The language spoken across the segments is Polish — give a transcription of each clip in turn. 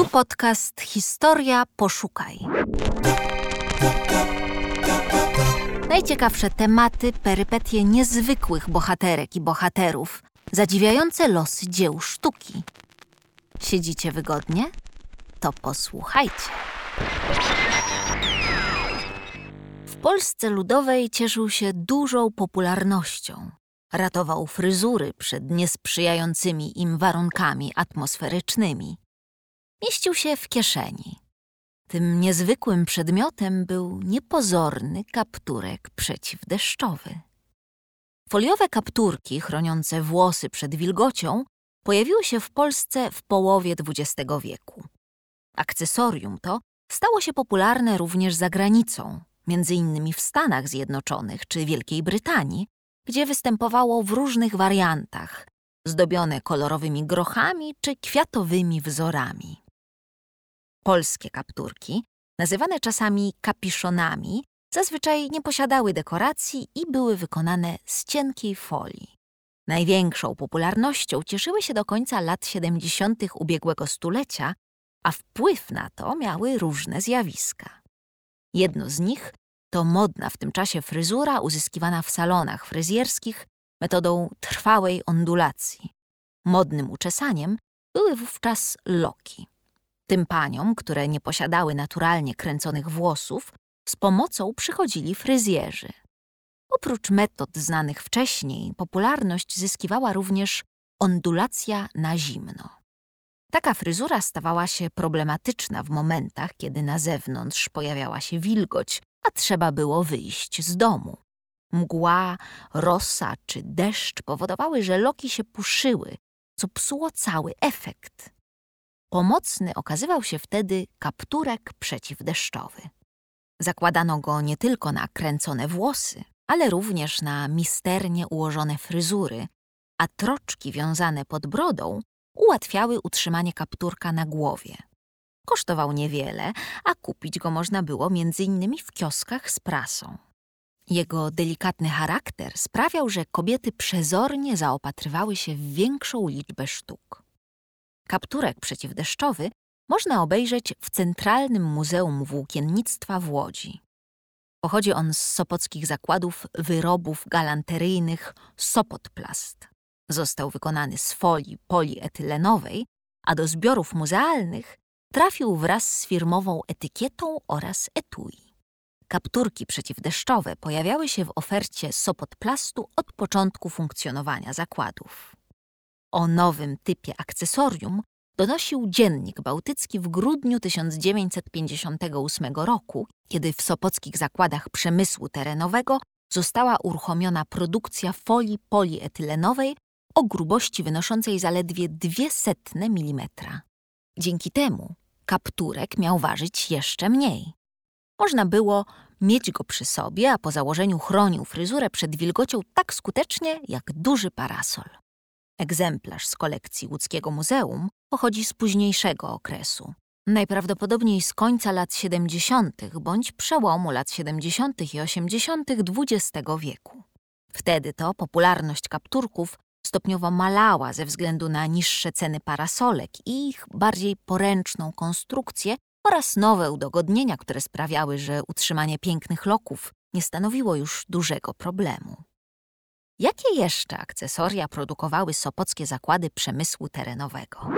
Tu podcast Historia Poszukaj. Najciekawsze tematy, perypetie niezwykłych bohaterek i bohaterów, zadziwiające losy dzieł sztuki. Siedzicie wygodnie? To posłuchajcie. W Polsce Ludowej cieszył się dużą popularnością. Ratował fryzury przed niesprzyjającymi im warunkami atmosferycznymi. Mieścił się w kieszeni. Tym niezwykłym przedmiotem był niepozorny kapturek przeciwdeszczowy. Foliowe kapturki chroniące włosy przed wilgocią pojawiły się w Polsce w połowie XX wieku. Akcesorium to stało się popularne również za granicą, między innymi w Stanach Zjednoczonych czy Wielkiej Brytanii, gdzie występowało w różnych wariantach, zdobione kolorowymi grochami czy kwiatowymi wzorami. Polskie kapturki, nazywane czasami kapiszonami, zazwyczaj nie posiadały dekoracji i były wykonane z cienkiej folii. Największą popularnością cieszyły się do końca lat 70. ubiegłego stulecia, a wpływ na to miały różne zjawiska. Jedno z nich to modna w tym czasie fryzura uzyskiwana w salonach fryzjerskich metodą trwałej ondulacji. Modnym uczesaniem były wówczas loki. Tym paniom, które nie posiadały naturalnie kręconych włosów, z pomocą przychodzili fryzjerzy. Oprócz metod znanych wcześniej, popularność zyskiwała również ondulacja na zimno. Taka fryzura stawała się problematyczna w momentach, kiedy na zewnątrz pojawiała się wilgoć, a trzeba było wyjść z domu. Mgła, rosa czy deszcz powodowały, że loki się puszyły, co psuło cały efekt. Pomocny okazywał się wtedy kapturek przeciwdeszczowy. Zakładano go nie tylko na kręcone włosy, ale również na misternie ułożone fryzury, a troczki wiązane pod brodą ułatwiały utrzymanie kapturka na głowie. Kosztował niewiele, a kupić go można było m.in. w kioskach z prasą. Jego delikatny charakter sprawiał, że kobiety przezornie zaopatrywały się w większą liczbę sztuk. Kapturek przeciwdeszczowy można obejrzeć w Centralnym Muzeum Włókiennictwa w Łodzi. Pochodzi on z sopockich zakładów wyrobów galanteryjnych Sopotplast. Został wykonany z folii polietylenowej, a do zbiorów muzealnych trafił wraz z firmową etykietą oraz etui. Kapturki przeciwdeszczowe pojawiały się w ofercie Sopotplastu od początku funkcjonowania zakładów. O nowym typie akcesorium donosił Dziennik Bałtycki w grudniu 1958 roku, kiedy w sopockich zakładach przemysłu terenowego została uruchomiona produkcja folii polietylenowej o grubości wynoszącej zaledwie 200 mm. Dzięki temu kapturek miał ważyć jeszcze mniej. Można było mieć go przy sobie, a po założeniu chronił fryzurę przed wilgocią tak skutecznie jak duży parasol. Egzemplarz z kolekcji łódzkiego muzeum pochodzi z późniejszego okresu, najprawdopodobniej z końca lat 70. bądź przełomu lat 70. i 80. XX wieku. Wtedy to popularność kapturków stopniowo malała ze względu na niższe ceny parasolek i ich bardziej poręczną konstrukcję oraz nowe udogodnienia, które sprawiały, że utrzymanie pięknych loków nie stanowiło już dużego problemu. Jakie jeszcze akcesoria produkowały sopockie zakłady przemysłu terenowego?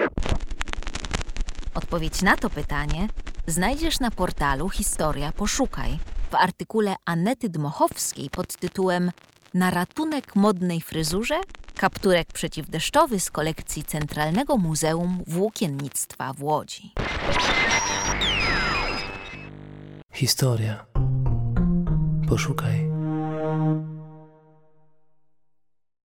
Odpowiedź na to pytanie znajdziesz na portalu Historia Poszukaj w artykule Anety Dmochowskiej pod tytułem Na ratunek modnej fryzurze kapturek przeciwdeszczowy z kolekcji Centralnego Muzeum Włókiennictwa w Łodzi. Historia. Poszukaj.